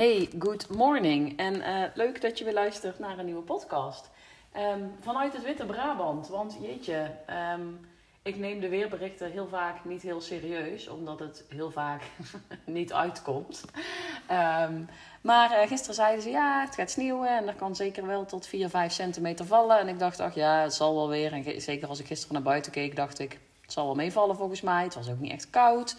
Hey, good morning. En uh, leuk dat je weer luistert naar een nieuwe podcast. Um, vanuit het Witte Brabant. Want jeetje, um, ik neem de weerberichten heel vaak niet heel serieus, omdat het heel vaak niet uitkomt. Um, maar uh, gisteren zeiden ze ja, het gaat sneeuwen en er kan zeker wel tot 4, 5 centimeter vallen. En ik dacht, ach ja, het zal wel weer. En zeker als ik gisteren naar buiten keek, dacht ik, het zal wel meevallen volgens mij. Het was ook niet echt koud.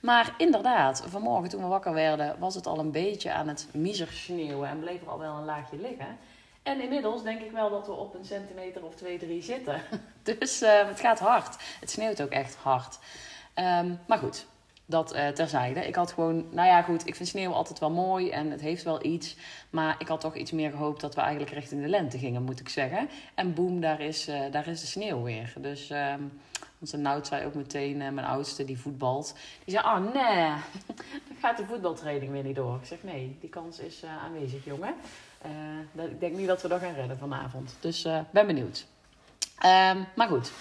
Maar inderdaad, vanmorgen toen we wakker werden, was het al een beetje aan het miser sneeuwen en bleef er al wel een laagje liggen. En inmiddels denk ik wel dat we op een centimeter of twee, drie zitten. Dus uh, het gaat hard. Het sneeuwt ook echt hard. Um, maar goed, dat uh, terzijde. Ik had gewoon, nou ja, goed, ik vind sneeuw altijd wel mooi en het heeft wel iets. Maar ik had toch iets meer gehoopt dat we eigenlijk richting de lente gingen, moet ik zeggen. En boem, daar is, uh, daar is de sneeuw weer. Dus um, onze Nout zei ook meteen, uh, mijn oudste die voetbalt, die zei: Oh nee, dan gaat de voetbaltraining weer niet door. Ik zeg: Nee, die kans is aanwezig, jongen. Dat, ik denk niet dat we dat gaan redden vanavond. Dus ben benieuwd. Um, maar goed.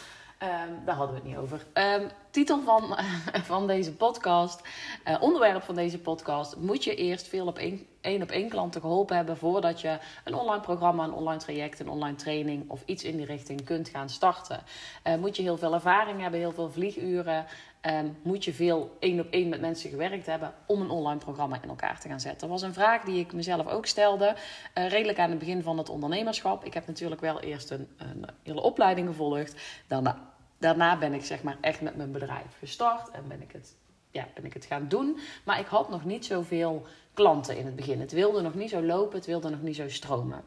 Um, daar hadden we het niet over. Um, titel van, van deze podcast, uh, onderwerp van deze podcast. Moet je eerst veel op één, op één klanten geholpen hebben voordat je een online programma, een online traject, een online training of iets in die richting kunt gaan starten? Uh, moet je heel veel ervaring hebben, heel veel vlieguren? Um, moet je veel één op één met mensen gewerkt hebben om een online programma in elkaar te gaan zetten? Dat was een vraag die ik mezelf ook stelde, uh, redelijk aan het begin van het ondernemerschap. Ik heb natuurlijk wel eerst een, een hele opleiding gevolgd. Daarna daarna ben ik zeg maar echt met mijn bedrijf gestart en ben ik het, ja, ben ik het gaan doen. Maar ik had nog niet zoveel klanten in het begin. Het wilde nog niet zo lopen, het wilde nog niet zo stromen.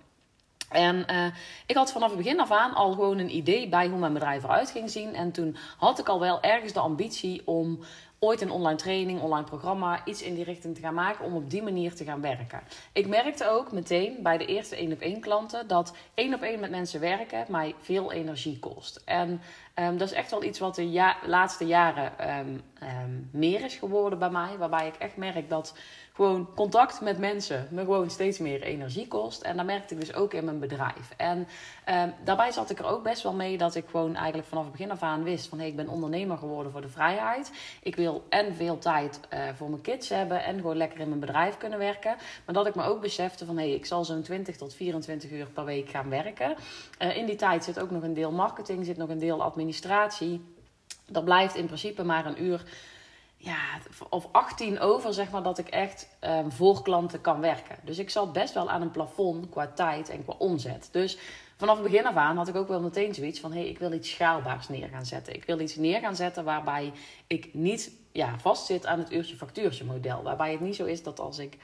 En uh, ik had vanaf het begin af aan al gewoon een idee bij hoe mijn bedrijf eruit ging zien. En toen had ik al wel ergens de ambitie om ooit een online training, online programma, iets in die richting te gaan maken om op die manier te gaan werken. Ik merkte ook meteen bij de eerste één op één klanten dat één op één met mensen werken mij veel energie kost. En um, dat is echt wel iets wat de laatste jaren um, um, meer is geworden bij mij, waarbij ik echt merk dat gewoon contact met mensen me gewoon steeds meer energie kost. En dat merkte ik dus ook in mijn bedrijf. En daarbij zat ik er ook best wel mee dat ik gewoon eigenlijk vanaf het begin af aan wist van hé, hey, ik ben ondernemer geworden voor de vrijheid. Ik wil en veel tijd uh, voor mijn kids hebben en gewoon lekker in mijn bedrijf kunnen werken. Maar dat ik me ook besefte van hé, hey, ik zal zo'n 20 tot 24 uur per week gaan werken. Uh, in die tijd zit ook nog een deel marketing, zit nog een deel administratie. Dat blijft in principe maar een uur ja, of 18 over, zeg maar, dat ik echt um, voor klanten kan werken. Dus ik zat best wel aan een plafond qua tijd en qua omzet. Dus vanaf het begin af aan had ik ook wel meteen zoiets van: hé, hey, ik wil iets schaalbaars neer gaan zetten. Ik wil iets neer gaan zetten waarbij ik niet ja, vastzit aan het uurtje-factuurtje model. Waarbij het niet zo is dat als ik,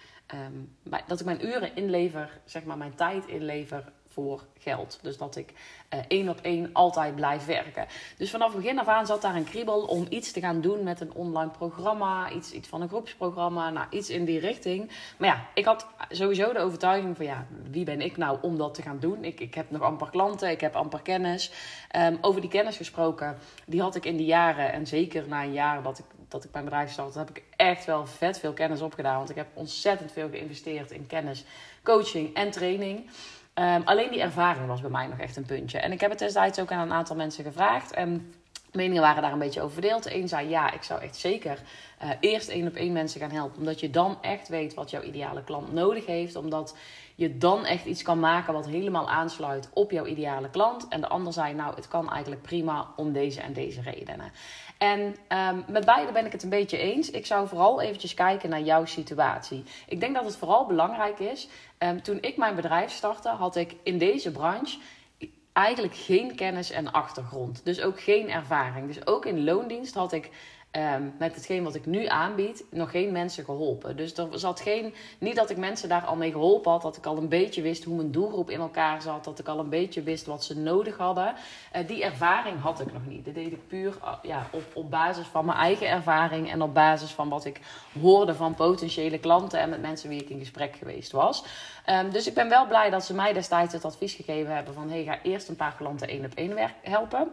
bij, dat ik mijn uren inlever, zeg maar, mijn tijd inlever voor geld. Dus dat ik uh, één op één altijd blijf werken. Dus vanaf begin af aan zat daar een kriebel om iets te gaan doen met een online programma, iets, iets van een groepsprogramma, nou iets in die richting. Maar ja, ik had sowieso de overtuiging van ja, wie ben ik nou om dat te gaan doen? Ik, ik heb nog amper klanten, ik heb amper kennis. Um, over die kennis gesproken, die had ik in die jaren en zeker na een jaar dat ik dat ik mijn bedrijf startte, heb ik echt wel vet veel kennis opgedaan. Want ik heb ontzettend veel geïnvesteerd in kennis, coaching en training. Um, alleen die ervaring was bij mij nog echt een puntje. En ik heb het destijds ook aan een aantal mensen gevraagd. En meningen waren daar een beetje over verdeeld. De een zei ja, ik zou echt zeker uh, eerst één op één mensen gaan helpen. Omdat je dan echt weet wat jouw ideale klant nodig heeft. Omdat je dan echt iets kan maken wat helemaal aansluit op jouw ideale klant. En de ander zei nou, het kan eigenlijk prima om deze en deze redenen. En um, met beide ben ik het een beetje eens. Ik zou vooral eventjes kijken naar jouw situatie. Ik denk dat het vooral belangrijk is. Um, toen ik mijn bedrijf startte, had ik in deze branche eigenlijk geen kennis en achtergrond. Dus ook geen ervaring. Dus ook in loondienst had ik um, met hetgeen wat ik nu aanbied, nog geen mensen geholpen. Dus er zat geen, niet dat ik mensen daar al mee geholpen had, dat ik al een beetje wist hoe mijn doelgroep in elkaar zat, dat ik al een beetje wist wat ze nodig hadden. Uh, die ervaring had ik nog niet. Dat deed ik puur uh, ja, op, op basis van mijn eigen ervaring en op basis van wat ik hoorde van potentiële klanten en met mensen wie ik in gesprek geweest was. Um, dus ik ben wel blij dat ze mij destijds het advies gegeven hebben van hey, ga eerst een paar klanten één op één helpen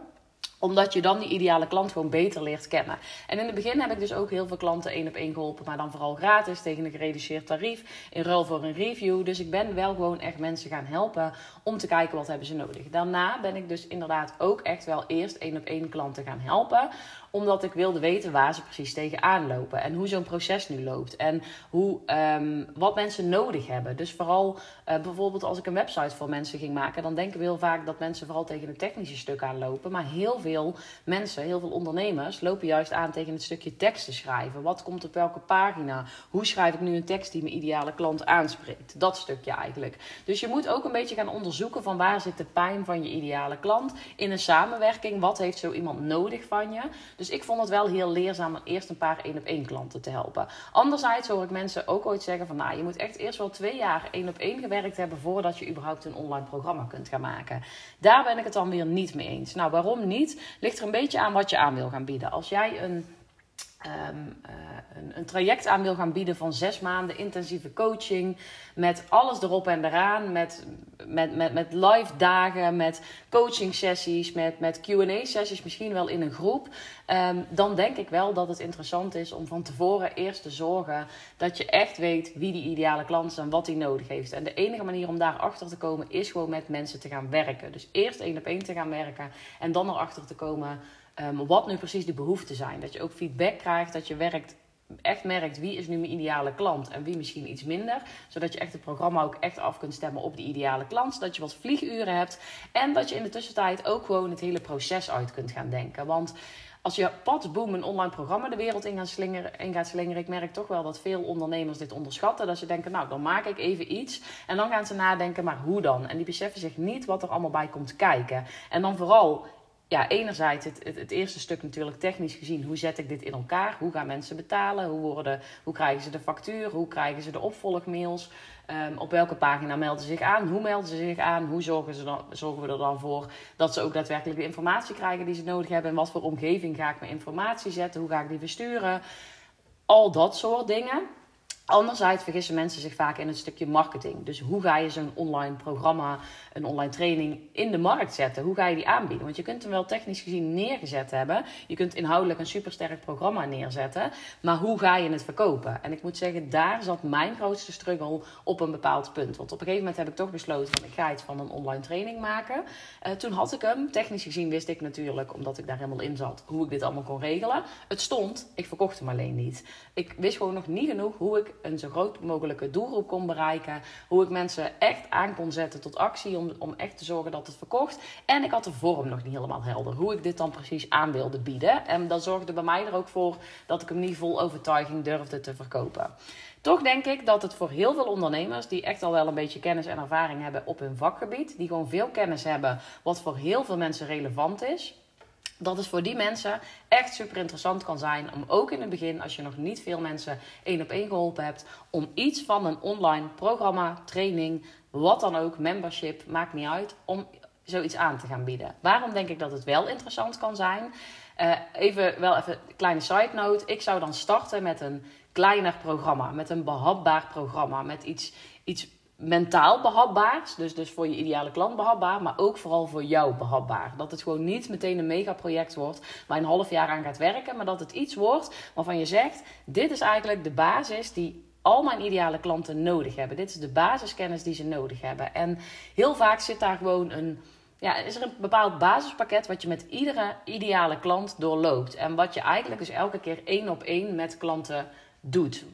omdat je dan die ideale klant gewoon beter leert kennen. En in het begin heb ik dus ook heel veel klanten één op één geholpen, maar dan vooral gratis tegen een gereduceerd tarief in ruil voor een review. Dus ik ben wel gewoon echt mensen gaan helpen om te kijken wat hebben ze nodig. Daarna ben ik dus inderdaad ook echt wel eerst één op één klanten gaan helpen omdat ik wilde weten waar ze precies tegenaan lopen. En hoe zo'n proces nu loopt. En hoe, um, wat mensen nodig hebben. Dus vooral uh, bijvoorbeeld als ik een website voor mensen ging maken. Dan denken we heel vaak dat mensen vooral tegen het technische stuk aanlopen. Maar heel veel mensen, heel veel ondernemers lopen juist aan tegen het stukje tekst te schrijven. Wat komt op welke pagina? Hoe schrijf ik nu een tekst die mijn ideale klant aanspreekt? Dat stukje eigenlijk. Dus je moet ook een beetje gaan onderzoeken van waar zit de pijn van je ideale klant. In een samenwerking, wat heeft zo iemand nodig van je? Dus ik vond het wel heel leerzaam om eerst een paar één op één klanten te helpen. Anderzijds hoor ik mensen ook ooit zeggen van nou, je moet echt eerst wel twee jaar één op één gewerkt hebben voordat je überhaupt een online programma kunt gaan maken. Daar ben ik het dan weer niet mee eens. Nou, waarom niet? Ligt er een beetje aan wat je aan wil gaan bieden. Als jij een Um, een, een, traject aan wil gaan bieden van zes maanden intensieve coaching. Met alles erop en eraan. Met, met, met, met live dagen, met coaching sessies, met, met QA sessies, misschien wel in een groep. Um, dan denk ik wel dat het interessant is om van tevoren eerst te zorgen dat je echt weet wie die ideale klant is en wat die nodig heeft. En de enige manier om daar achter te komen is gewoon met mensen te gaan werken. Dus eerst één op één te gaan werken en dan erachter te komen um, wat nu precies de behoeften zijn. Dat je ook feedback krijgt, dat je werkt, echt merkt wie is nu mijn ideale klant en wie misschien iets minder. Zodat je echt het programma ook echt af kunt stemmen op die ideale klant. Zodat je wat vlieguren hebt en dat je in de tussentijd ook gewoon het hele proces uit kunt gaan denken. Want als je pas boom een online programma de wereld in gaat, slingeren, in gaat slingeren, ik merk toch wel dat veel ondernemers dit onderschatten. Dat ze denken, nou dan maak ik even iets en dan gaan ze nadenken, maar hoe dan? En die beseffen zich niet wat er allemaal bij komt kijken. En dan vooral ja, enerzijds het, het, het, eerste stuk natuurlijk technisch gezien. Hoe zet ik dit in elkaar? Hoe gaan mensen betalen? Hoe, worden, hoe krijgen ze de factuur? Hoe krijgen ze de opvolgmails? Um, op welke pagina melden ze zich aan? Hoe melden ze zich aan? Hoe zorgen, ze dan, zorgen we er dan voor dat ze ook daadwerkelijk de informatie krijgen die ze nodig hebben? En wat voor omgeving ga ik mijn informatie zetten? Hoe ga ik die versturen? Al dat soort dingen. Anderzijds vergissen mensen zich vaak in het stukje marketing. Dus hoe ga je zo'n online programma, een online training in de markt zetten? Hoe ga je die aanbieden? Want je kunt hem wel technisch gezien neergezet hebben. Je kunt inhoudelijk een supersterk programma neerzetten. Maar hoe ga je het verkopen? En ik moet zeggen, daar zat mijn grootste struggle op een bepaald punt. Want op een gegeven moment heb ik toch besloten van ik ga iets van een online training maken. Uh, toen had ik hem. Technisch gezien wist ik natuurlijk, omdat ik daar helemaal in zat, hoe ik dit allemaal kon regelen. Het stond, ik verkocht hem alleen niet. Ik wist gewoon nog niet genoeg hoe ik een zo groot mogelijke doelgroep kon bereiken. Hoe ik mensen echt aan kon zetten tot actie om, om echt te zorgen dat het verkocht. En ik had de vorm nog niet helemaal helder. Hoe ik dit dan precies aan wilde bieden. En dat zorgde bij mij er ook voor dat ik hem niet vol overtuiging durfde te verkopen. Toch denk ik dat het voor heel veel ondernemers die echt al wel een beetje kennis en ervaring hebben op hun vakgebied, die gewoon veel kennis hebben wat voor heel veel mensen relevant is, dat het voor die mensen echt super interessant kan zijn om ook in het begin, als je nog niet veel mensen één op één geholpen hebt, om iets van een online programma, training, wat dan ook, membership, maakt niet uit, om zoiets aan te gaan bieden. Waarom denk ik dat het wel interessant kan zijn? Uh, even wel even een kleine side note. Ik zou dan starten met een kleiner programma, met een behapbaar programma, met iets, iets mentaal behapbaar. Dus, dus voor je ideale klant behapbaar. Maar ook vooral voor jou behapbaar. Dat het gewoon niet meteen een megaproject wordt waar je een half jaar aan gaat werken. Maar dat het iets wordt waarvan je zegt: dit is eigenlijk de basis die al mijn ideale klanten nodig hebben. Dit is de basiskennis die ze nodig hebben. En heel vaak zit daar gewoon een. Ja, is er een bepaald basispakket wat je met iedere ideale klant doorloopt. En wat je eigenlijk dus elke keer één op één met klanten doet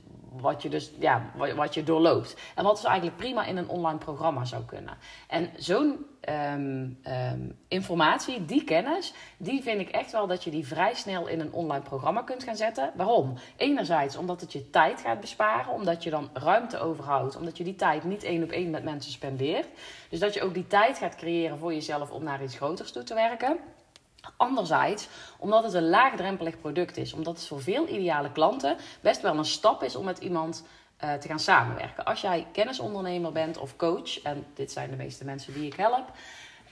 wat je dus ja, wat je doorloopt. En wat dus eigenlijk prima in een online programma zou kunnen. En zo'n ehm, ehm, informatie, die kennis, die vind ik echt wel dat je die vrij snel in een online programma kunt gaan zetten. Waarom? Enerzijds omdat het je tijd gaat besparen, omdat je dan ruimte overhoudt, omdat je die tijd niet één op één met mensen spendeert. Dus dat je ook die tijd gaat creëren voor jezelf om naar iets groters toe te werken. Anderzijds, omdat het een laagdrempelig product is, omdat het voor veel ideale klanten best wel een stap is om met iemand uh, te gaan samenwerken. Als jij kennisondernemer bent of coach, en dit zijn de meeste mensen die ik help,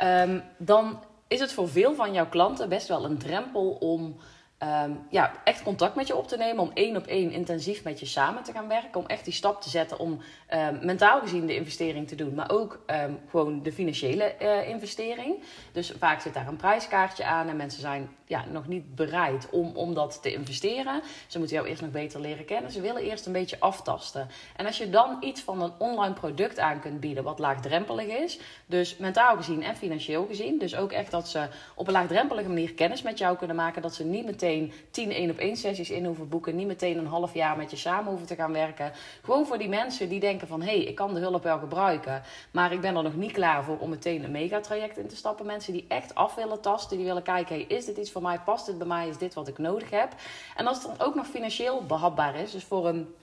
um, dan is het voor veel van jouw klanten best wel een drempel om Ehm, ja, echt contact met je op te nemen. Om één op één intensief met je samen te gaan werken. Om echt die stap te zetten om um, mentaal gezien de investering te doen. Maar ook um, gewoon de financiële uh, investering. Dus vaak zit daar een prijskaartje aan. En mensen zijn ja, nog niet bereid om, om dat te investeren. Ze moeten jou eerst nog beter leren kennen. Ze willen eerst een beetje aftasten. En als je dan iets van een online product aan kunt bieden. Wat laagdrempelig is. Dus mentaal gezien en financieel gezien. Dus ook echt dat ze op een laagdrempelige manier kennis met jou kunnen maken. Dat ze niet meteen 10 één op één sessies in hoeven boeken. Niet meteen een half jaar met je samen hoeven te gaan werken. Gewoon voor die mensen die denken van... hé, hey, ik kan de hulp wel gebruiken. Maar ik ben er nog niet klaar voor om meteen een megatraject in te stappen. Mensen die echt af willen tasten. Die willen kijken, hey, is dit iets voor mij? Past dit bij mij? Is dit wat ik nodig heb? En als het dan ook nog financieel behapbaar is. Dus voor een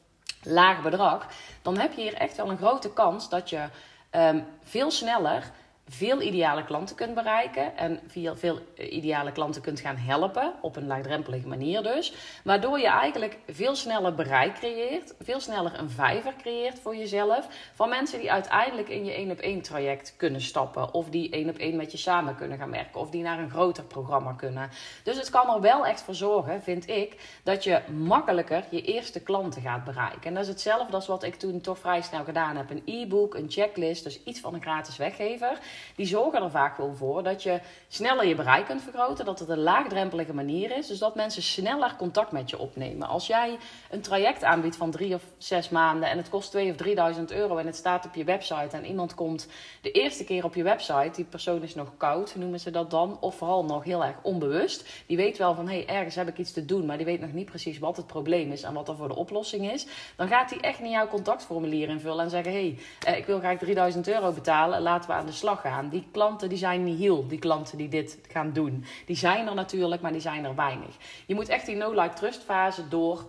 laag bedrag. Dan heb je hier echt wel een grote kans dat je... Um, veel sneller veel ideale klanten kunt bereiken en via veel ideale klanten kunt gaan helpen, op een laagdrempelige manier dus. Waardoor je eigenlijk veel sneller bereik creëert, veel sneller een vijver creëert voor jezelf. Van mensen die uiteindelijk in je één op één traject kunnen stappen. Of die één op één met je samen kunnen gaan werken. Of die naar een groter programma kunnen. Dus het kan er wel echt voor zorgen, vind ik, dat je makkelijker je eerste klanten gaat bereiken. En dat is hetzelfde als wat ik toen toch vrij snel gedaan heb. Een e-book, een checklist, dus iets van een gratis weggever die zorgen er vaak wel voor dat je sneller je bereik kunt vergroten. Dat het een laagdrempelige manier is. Dus dat mensen sneller contact met je opnemen. Als jij een traject aanbiedt van drie of zes maanden en het kost 2 of 3000 euro en het staat op je website en iemand komt de eerste keer op je website, die persoon is nog koud, noemen ze dat dan, of vooral nog heel erg onbewust. Die weet wel van hé, hey, ergens heb ik iets te doen, maar die weet nog niet precies wat het probleem is en wat er voor de oplossing is. Dan gaat hij echt niet jouw contactformulier invullen en zeggen hé, hey, eh, ik wil graag 3000 euro betalen, laten we aan de slag gaan. Die klanten die zijn niet heel, die klanten die dit gaan doen. Die zijn er natuurlijk, maar die zijn er weinig. Je moet echt die no-like trust fase door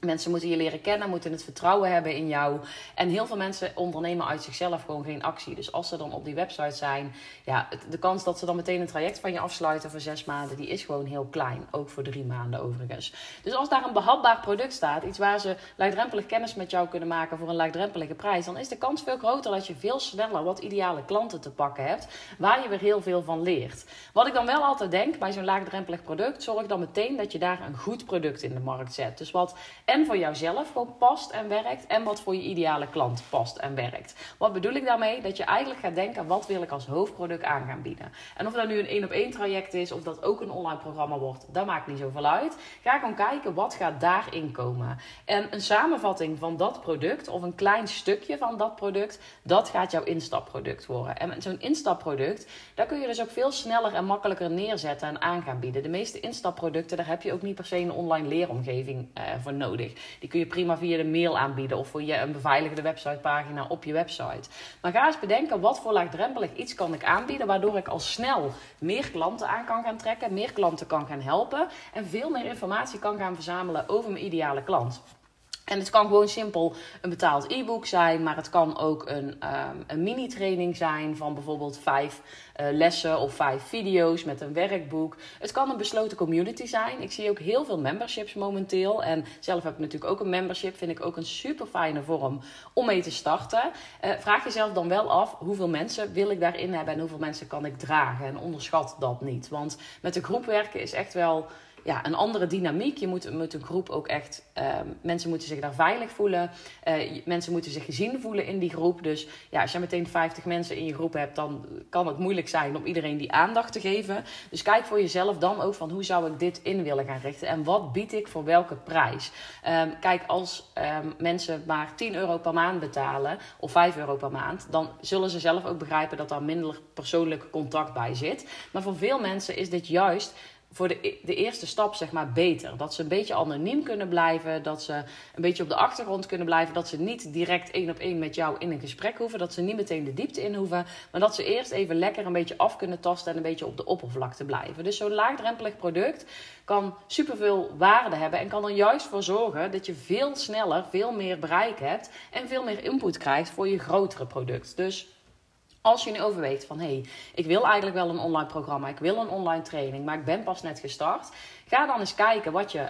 Mensen moeten je leren kennen, moeten het vertrouwen hebben in jou. En heel veel mensen ondernemen uit zichzelf gewoon geen actie. Dus als ze dan op die website zijn, ja, de kans dat ze dan meteen een traject van je afsluiten voor zes maanden, die is gewoon heel klein. Ook voor drie maanden overigens. Dus als daar een behapbaar product staat, iets waar ze laagdrempelig kennis met jou kunnen maken voor een laagdrempelige prijs, dan is de kans veel groter dat je veel sneller wat ideale klanten te pakken hebt, waar je weer heel veel van leert. Wat ik dan wel altijd denk bij zo'n laagdrempelig product, zorg dan meteen dat je daar een goed product in de markt zet. Dus wat en voor jouzelf gewoon past en werkt en wat voor je ideale klant past en werkt. Wat bedoel ik daarmee? Dat je eigenlijk gaat denken, wat wil ik als hoofdproduct aan gaan bieden? En of dat nu een één op één traject is of dat ook een online programma wordt, dat maakt niet zoveel uit. Ga gewoon kijken, wat gaat daarin komen? En een samenvatting van dat product of een klein stukje van dat product, dat gaat jouw instapproduct worden. En met zo'n instapproduct, daar kun je dus ook veel sneller en makkelijker neerzetten en aan gaan bieden. De meeste instapproducten, daar heb je ook niet per se een online leeromgeving uh, voor Die kun je prima via de mail aanbieden of voor je een beveiligde websitepagina op je website. Maar ga eens bedenken wat voor laagdrempelig iets kan ik aanbieden waardoor ik al snel meer klanten aan kan gaan trekken, meer klanten kan gaan helpen en veel meer informatie kan gaan verzamelen over mijn ideale klant. En het kan gewoon simpel een betaald e-book zijn, maar het kan ook een, um, een mini-training zijn van bijvoorbeeld vijf uh, lessen of vijf video's met een werkboek. Het kan een besloten community zijn. Ik zie ook heel veel memberships momenteel. En zelf heb ik natuurlijk ook een membership. Vind ik ook een super fijne vorm om mee te starten. Uh, vraag jezelf dan wel af hoeveel mensen wil ik daarin hebben en hoeveel mensen kan ik dragen. En onderschat dat niet. Want met de groep werken is echt wel ja, een andere dynamiek. Je moet met een groep ook echt, uh, mensen moeten zich daar veilig voelen. Uh, mensen moeten zich gezien voelen in die groep. Dus ja, als je meteen 50 mensen in je groep hebt, dan kan het moeilijk zijn om iedereen die aandacht te geven. Dus kijk voor jezelf dan ook van hoe zou ik dit in willen gaan richten en wat bied ik voor welke prijs. Um, kijk, als um, mensen maar 10 euro per maand betalen of 5 euro per maand, dan zullen ze zelf ook begrijpen dat daar minder persoonlijk contact bij zit. Maar voor veel mensen is dit juist voor de, e-, de eerste stap zeg maar beter. Dat ze een beetje anoniem kunnen blijven. Dat ze een beetje op de achtergrond kunnen blijven. Dat ze niet direct één op één met jou in een gesprek hoeven. Dat ze niet meteen de diepte in hoeven. Maar dat ze eerst even lekker een beetje af kunnen tasten en een beetje op de oppervlakte blijven. Dus zo'n laagdrempelig product kan superveel waarde hebben. En kan er juist voor zorgen dat je veel sneller, veel meer bereik hebt. En veel meer input krijgt voor je grotere product. Dus als je nu overweegt van hé, hey, ik wil eigenlijk wel een online programma, ik wil een online training, maar ik ben pas net gestart. Ga dan eens kijken wat je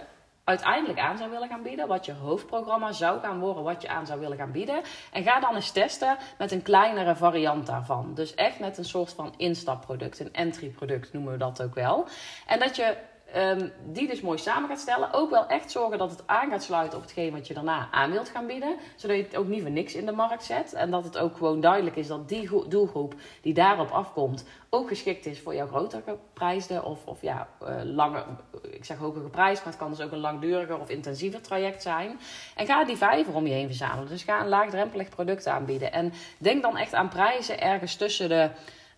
uiteindelijk aan zou willen gaan bieden. Wat je hoofdprogramma zou gaan worden, wat je aan zou willen gaan bieden. En ga dan eens testen met een kleinere variant daarvan. Dus echt met een soort van instapproduct, een entry product noemen we dat ook wel. En dat je Ehm, die dus mooi samen gaat stellen. Ook wel echt zorgen dat het aan gaat sluiten op hetgeen wat je daarna aan wilt gaan bieden. Zodat je het ook niet voor niks in de markt zet. En dat het ook gewoon duidelijk is dat die doelgroep die daarop afkomt ook geschikt is voor jouw grotere prijzen. Of, of ja, uh, ik zeg hoger geprijsd, maar het kan dus ook een langduriger of intensiever traject zijn. En ga die vijver om je heen verzamelen. Dus ga een laagdrempelig product aanbieden. En denk dan echt aan prijzen ergens tussen de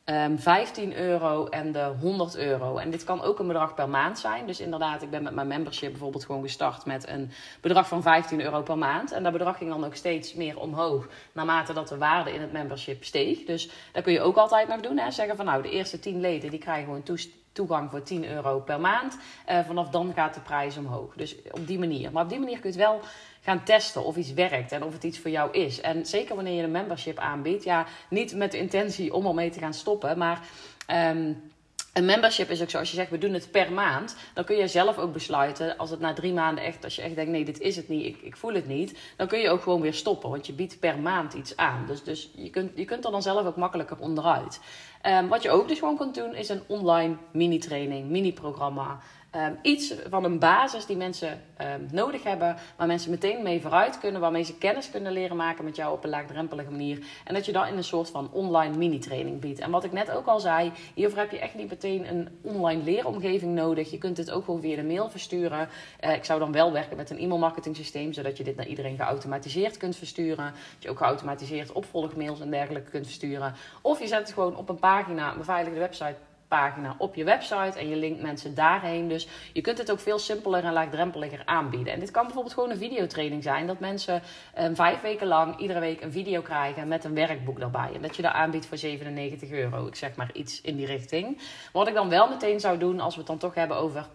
um, ehm, 15 euro en de 100 euro. En dit kan ook een bedrag per maand zijn. Dus inderdaad, ik ben met mijn membership bijvoorbeeld gewoon gestart met een bedrag van 15 euro per maand. En dat bedrag ging dan ook steeds meer omhoog naarmate dat de waarde in het membership steeg. Dus dat kun je ook altijd nog doen. Hè? Zeggen van nou, de eerste 10 leden die krijgen gewoon toegang voor 10 euro per maand. Uh, vanaf dan gaat de prijs omhoog. Dus op die manier. Maar op die manier kun je het wel gaan testen of iets werkt en of het iets voor jou is. En zeker wanneer je een membership aanbiedt, ja, niet met de intentie om ermee te gaan stoppen, maar. Um, een membership is ook zo, als je zegt we doen het per maand, dan kun je zelf ook besluiten, als het na drie maanden echt, als je echt denkt nee, dit is het niet, ik, ik voel het niet, dan kun je ook gewoon weer stoppen, want je biedt per maand iets aan. Dus, dus je, kunt, je kunt er dan zelf ook makkelijker onderuit. Um, wat je ook dus gewoon kunt doen, is een online mini-training, mini-programma. Um, iets van een basis die mensen um, nodig hebben, waar mensen meteen mee vooruit kunnen, waarmee ze kennis kunnen leren maken met jou op een laagdrempelige manier. En dat je dat in een soort van online mini-training biedt. En wat ik net ook al zei, hiervoor heb je echt niet meteen een online leeromgeving nodig. Je kunt dit ook gewoon via de mail versturen. Uh, ik zou dan wel werken met een e-mailmarketing systeem, zodat je dit naar iedereen geautomatiseerd kunt versturen. Dat je ook geautomatiseerd opvolgmails en dergelijke kunt versturen. Of je zet het gewoon op een pagina, een beveiligde website pagina op je website en je linkt mensen daarheen. Dus je kunt het ook veel simpeler en laagdrempeliger aanbieden. En dit kan bijvoorbeeld gewoon een videotraining zijn. Dat mensen um, vijf weken lang iedere week een video krijgen met een werkboek daarbij. En dat je dat aanbiedt voor 97 euro. Ik zeg maar iets in die richting. Wat ik dan wel meteen zou doen als we het dan toch hebben over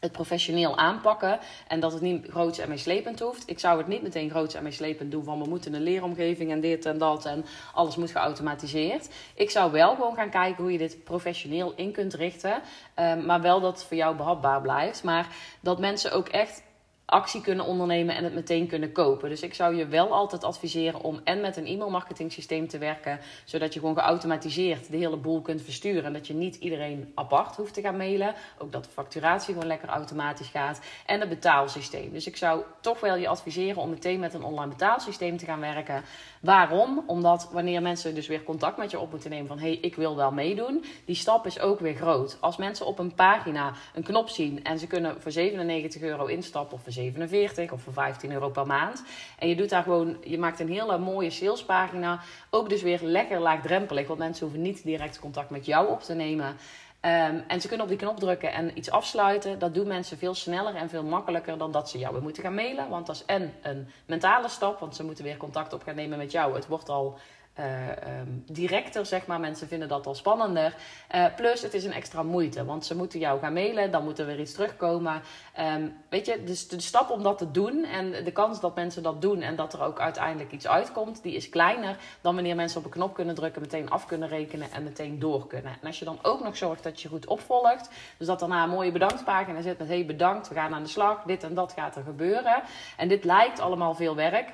het professioneel aanpakken en dat het niet groots en meeslepend hoeft. Ik zou het niet meteen groots en meeslepend doen van we moeten een leeromgeving en dit en dat en alles moet geautomatiseerd. Ik zou wel gewoon gaan kijken hoe je dit professioneel in kunt richten, um, maar wel dat het voor jou behapbaar blijft. Maar dat mensen ook echt actie kunnen ondernemen en het meteen kunnen kopen. Dus ik zou je wel altijd adviseren om en met een e-mailmarketing systeem te werken, zodat je gewoon geautomatiseerd de hele boel kunt versturen en dat je niet iedereen apart hoeft te gaan mailen. Ook dat de facturatie gewoon lekker automatisch gaat en een betaalsysteem. Dus ik zou toch wel je adviseren om meteen met een online betaalsysteem te gaan werken. Waarom? Omdat wanneer mensen dus weer contact met je op moeten nemen van hé, hey, ik wil wel meedoen, die stap is ook weer groot. Als mensen op een pagina een knop zien en ze kunnen voor 97 euro instappen of voor 47 of voor 15 euro per maand. En je doet daar gewoon, je maakt een hele mooie salespagina. Ook dus weer lekker laagdrempelig, want mensen hoeven niet direct contact met jou op te nemen. Um, en ze kunnen op die knop drukken en iets afsluiten. Dat doen mensen veel sneller en veel makkelijker dan dat ze jou weer moeten gaan mailen. Want dat is en een mentale stap, want ze moeten weer contact op gaan nemen met jou. Het wordt al uh, um, directer, zeg maar. Mensen vinden dat al spannender. Uh, plus, het is een extra moeite, want ze moeten jou gaan mailen, dan moet er weer iets terugkomen. Um, weet je, dus de stap om dat te doen en de kans dat mensen dat doen en dat er ook uiteindelijk iets uitkomt, die is kleiner dan wanneer mensen op een knop kunnen drukken, meteen af kunnen rekenen en meteen door kunnen. En als je dan ook nog zorgt dat je goed opvolgt, dus dat daarna een mooie bedankpagina zit met hey bedankt, we gaan aan de slag, dit en dat gaat er gebeuren. En dit lijkt allemaal veel werk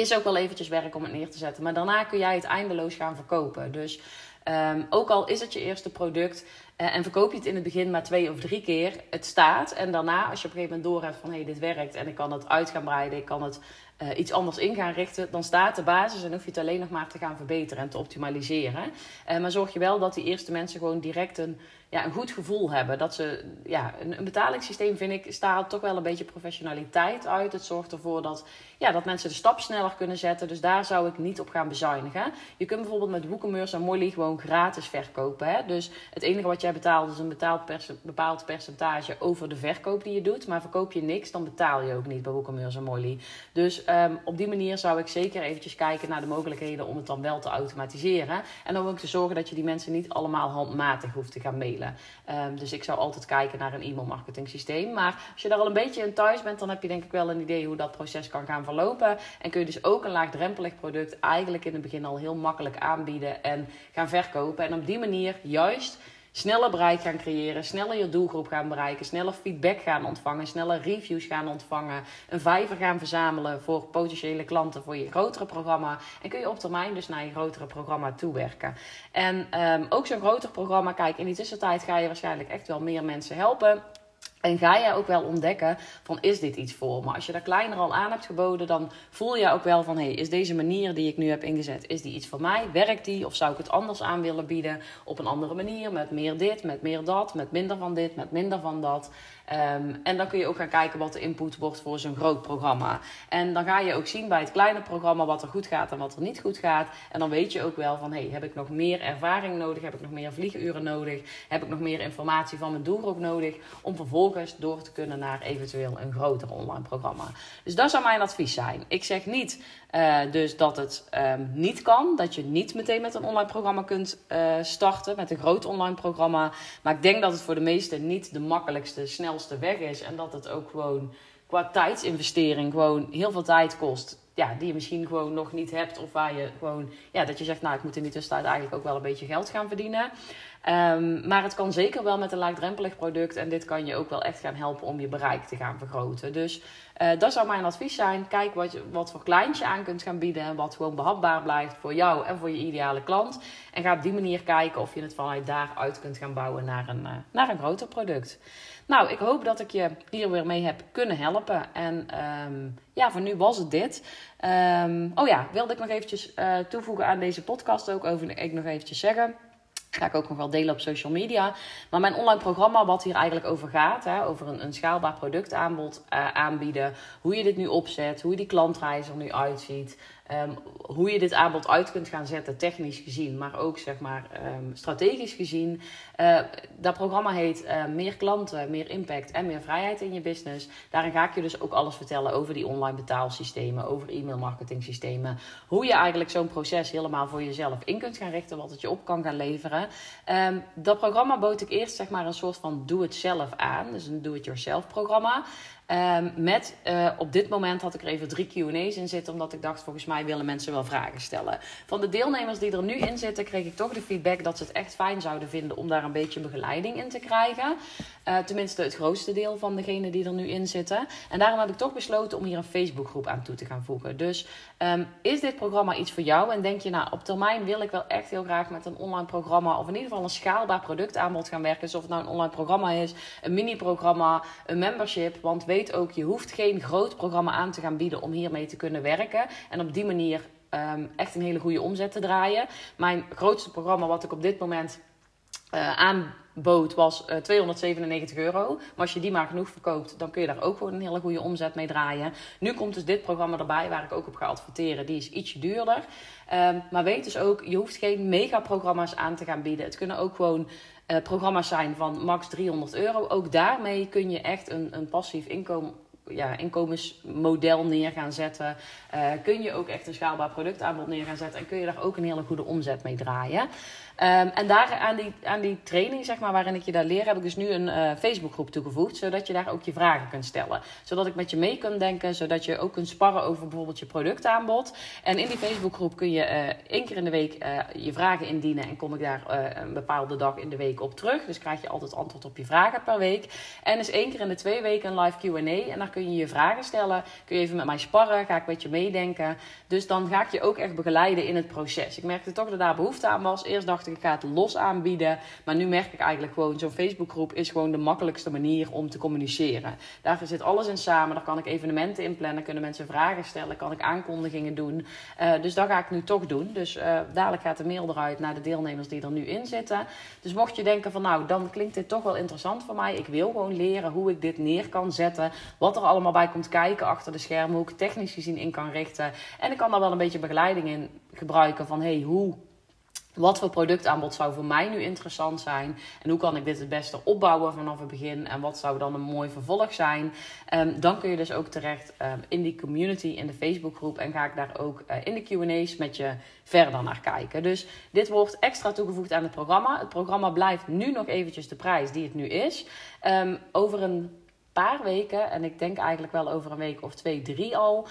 is ook wel eventjes werk om het neer te zetten. Maar daarna kun jij het eindeloos gaan verkopen. Dus um, ook al is het je eerste product uh, en verkoop je het in het begin maar twee of drie keer, het staat. En daarna, als je op een gegeven moment doorhebt van hé, hey, dit werkt en ik kan het uit gaan breiden, ik kan het uh, iets anders in gaan richten, dan staat de basis en hoef je het alleen nog maar te gaan verbeteren en te optimaliseren. Uh, maar zorg je wel dat die eerste mensen gewoon direct een ja, een goed gevoel hebben. Dat ze, ja, een, betalingssysteem vind ik, staat toch wel een beetje professionaliteit uit. Het zorgt ervoor dat, ja, dat mensen de stap sneller kunnen zetten. Dus daar zou ik niet op gaan bezuinigen. Je kunt bijvoorbeeld met WooCommerce en Molly gewoon gratis verkopen. Hè? Dus het enige wat jij betaalt is een bepaald, bepaald percentage over de verkoop die je doet. Maar verkoop je niks, dan betaal je ook niet bij WooCommerce en Molly. Dus um, op die manier zou ik zeker eventjes kijken naar de mogelijkheden om het dan wel te automatiseren. En dan ook te zorgen dat je die mensen niet allemaal handmatig hoeft te gaan mailen. Um, dus ik zou altijd kijken naar een e-mailmarketing systeem. Maar als je daar al een beetje in thuis bent, dan heb je denk ik wel een idee hoe dat proces kan gaan verlopen. En kun je dus ook een laagdrempelig product eigenlijk in het begin al heel makkelijk aanbieden en gaan verkopen. En op die manier juist sneller bereik gaan creëren, sneller je doelgroep gaan bereiken, sneller feedback gaan ontvangen, sneller reviews gaan ontvangen, een vijver gaan verzamelen voor potentiële klanten voor je grotere programma. En kun je op termijn dus naar je grotere programma toewerken. En um, ook zo'n groter programma, kijk, in die tussentijd ga je waarschijnlijk echt wel meer mensen helpen. En ga je ook wel ontdekken van is dit iets voor me? Als je daar kleiner al aan hebt geboden, dan voel je ook wel van hey, is deze manier die ik nu heb ingezet, is die iets voor mij? Werkt die? Of zou ik het anders aan willen bieden op een andere manier? Met meer dit, met meer dat, met minder van dit, met minder van dat. Ehm, en dan kun je ook gaan kijken wat de input wordt voor zo'n groot programma. En dan ga je ook zien bij het kleine programma wat er goed gaat en wat er niet goed gaat. En dan weet je ook wel van, hey, heb ik nog meer ervaring nodig? Heb ik nog meer vlieguren nodig? Heb ik nog meer informatie van mijn doelgroep nodig? Om vervolgens door te kunnen naar eventueel een groter online programma. Dus dat zou mijn advies zijn. Ik zeg niet uh, dus dat het um, niet kan. Dat je niet meteen met een online programma kunt uh, starten. Met een groot online programma. Maar ik denk dat het voor de meesten niet de makkelijkste, snelste weg is. En dat het ook gewoon qua tijdsinvestering gewoon heel veel tijd kost. Ja, die je misschien gewoon nog niet hebt. Of waar je gewoon, ja, dat je zegt, nou, ik moet in die tussentijd eigenlijk ook wel een beetje geld gaan verdienen. Um, maar het kan zeker wel met een laagdrempelig product. En dit kan je ook wel echt gaan helpen om je bereik te gaan vergroten. Dus uh, dat zou mijn advies zijn. Kijk wat, je, wat voor kleintje aan kunt gaan bieden. En wat gewoon behapbaar blijft voor jou en voor je ideale klant. En ga op die manier kijken of je het vanuit daaruit kunt gaan bouwen naar een, uh, naar een groter product. Nou, ik hoop dat ik je hier weer mee heb kunnen helpen. En um, ja, voor nu was het dit. Um, oh ja, wilde ik nog eventjes uh, toevoegen aan deze podcast ook. Over ik nog eventjes zeggen. Ga ik ook nog wel delen op social media. Maar mijn online programma, wat hier eigenlijk over gaat, hè, over een, een schaalbaar productaanbod uh, aanbieden, hoe je dit nu opzet, hoe die klantreis er nu uitziet, Um, hoe je dit aanbod uit kunt gaan zetten, technisch gezien, maar ook zeg maar um, strategisch gezien. Uh, dat programma heet uh, Meer klanten, meer impact en meer vrijheid in je business. Daarin ga ik je dus ook alles vertellen over die online betaalsystemen, over e-mail marketing systemen. Hoe je eigenlijk zo'n proces helemaal voor jezelf in kunt gaan richten, wat het je op kan gaan leveren. Um, dat programma bood ik eerst zeg maar een soort van doe-het-zelf aan, dus een do-it-yourself programma. Um, met uh, op dit moment had ik er even drie QA's in zitten, omdat ik dacht: volgens mij willen mensen wel vragen stellen. Van de deelnemers die er nu in zitten, kreeg ik toch de feedback dat ze het echt fijn zouden vinden om daar een beetje begeleiding in te krijgen. Uh, tenminste, het grootste deel van degenen die er nu in zitten. En daarom heb ik toch besloten om hier een Facebookgroep aan toe te gaan voegen. Dus um, is dit programma iets voor jou? En denk je, nou, op termijn wil ik wel echt heel graag met een online programma, of in ieder geval een schaalbaar productaanbod gaan werken. Dus of het nou een online programma is, een mini-programma, een membership. Want weet ook, je hoeft geen groot programma aan te gaan bieden om hiermee te kunnen werken. En op die manier um, echt een hele goede omzet te draaien. Mijn grootste programma wat ik op dit moment uh, aanbood was uh, 297 euro. Maar als je die maar genoeg verkoopt, dan kun je daar ook gewoon een hele goede omzet mee draaien. Nu komt dus dit programma erbij waar ik ook op ga adverteren. Die is ietsje duurder. Um, maar weet dus ook, je hoeft geen megaprogramma's aan te gaan bieden. Het kunnen ook gewoon uh, programma's zijn van max 300 euro. Ook daarmee kun je echt een, een passief inkomen ja, inkomensmodel neer gaan zetten. Uh, kun je ook echt een schaalbaar productaanbod neer gaan zetten. En kun je daar ook een hele goede omzet mee draaien. Um, en daar aan die, aan die training, zeg maar, waarin ik je daar leer, heb ik dus nu een uh, Facebookgroep toegevoegd. Zodat je daar ook je vragen kunt stellen. Zodat ik met je mee kan denken. Zodat je ook kunt sparren over bijvoorbeeld je productaanbod. En in die Facebookgroep kun je uh, één keer in de week uh, je vragen indienen. En kom ik daar een bepaalde dag in de week op terug. Dus krijg je altijd antwoord op je vragen per week. En is één keer in de twee weken een live QA. En daar kun je je vragen stellen. Kun je even met mij sparren. Ga ik met je meedenken. Dus dan ga ik je ook echt begeleiden in het proces. Ik merkte toch dat daar behoefte aan was. Eerst dacht ik ik ga het los aanbieden. Maar nu merk ik eigenlijk gewoon, zo'n Facebookgroep is gewoon de makkelijkste manier om te communiceren. Daar zit alles in samen. Daar kan ik evenementen in plannen, kunnen mensen vragen stellen, kan ik aankondigingen doen. Uh, dus dat ga ik nu toch doen. Dus uh, dadelijk gaat de mail eruit naar de deelnemers die er nu in zitten. Dus mocht je denken van nou, dan klinkt dit toch wel interessant voor mij. Ik wil gewoon leren hoe ik dit neer kan zetten. Wat er allemaal bij komt kijken achter de schermen. Hoe ik technisch gezien in kan richten. En ik kan daar wel een beetje begeleiding in gebruiken van hey, hoe wat voor productaanbod zou voor mij nu interessant zijn? En hoe kan ik dit het beste opbouwen vanaf het begin? En wat zou dan een mooi vervolg zijn? Um, dan kun je dus ook terecht um, in die community, in de Facebookgroep. En ga ik daar ook uh, in de QA's met je verder naar kijken. Dus dit wordt extra toegevoegd aan het programma. Het programma blijft nu nog eventjes de prijs die het nu is. Um, over een paar weken, en ik denk eigenlijk wel over een week of twee, drie al,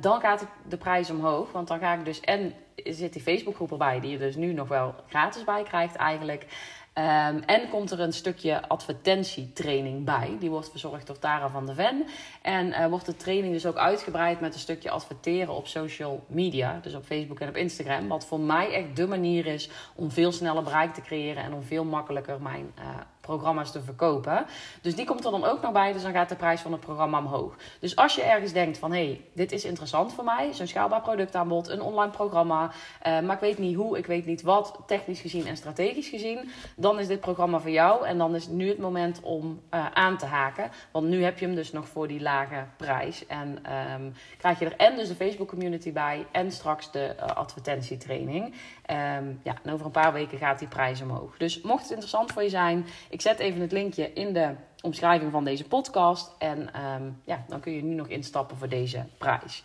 dan gaat de prijs omhoog. Want dan ga ik dus, en zit die Facebookgroep erbij, die je dus nu nog wel gratis bij krijgt eigenlijk. Ehm, en komt er een stukje advertentietraining bij. Die wordt verzorgd door Tara van de Ven. En uh, wordt de training dus ook uitgebreid met een stukje adverteren op social media. Dus op Facebook en op Instagram. Wat voor mij echt de manier is om veel sneller bereik te creëren en om veel makkelijker mijn uh, programma's te verkopen. Dus die komt er dan ook nog bij, dus dan gaat de prijs van het programma omhoog. Dus als je ergens denkt van, hé, hey, dit is interessant voor mij, zo'n schaalbaar productaanbod, een online programma, uh, maar ik weet niet hoe, ik weet niet wat, technisch gezien en strategisch gezien, dan is dit programma voor jou en dan is nu het moment om uh, aan te haken. Want nu heb je hem dus nog voor die lage prijs en um, krijg je er en dus de Facebook community bij en straks de uh, advertentietraining. Um, ja, en over een paar weken gaat die prijs omhoog. Dus mocht het interessant voor je zijn, ik zet even het linkje in de omschrijving van deze podcast. En um, ja, dan kun je nu nog instappen voor deze prijs.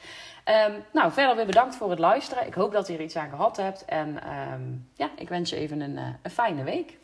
Um, nou, verder weer bedankt voor het luisteren. Ik hoop dat je er iets aan gehad hebt. En ja, ik wens je even een, een fijne week.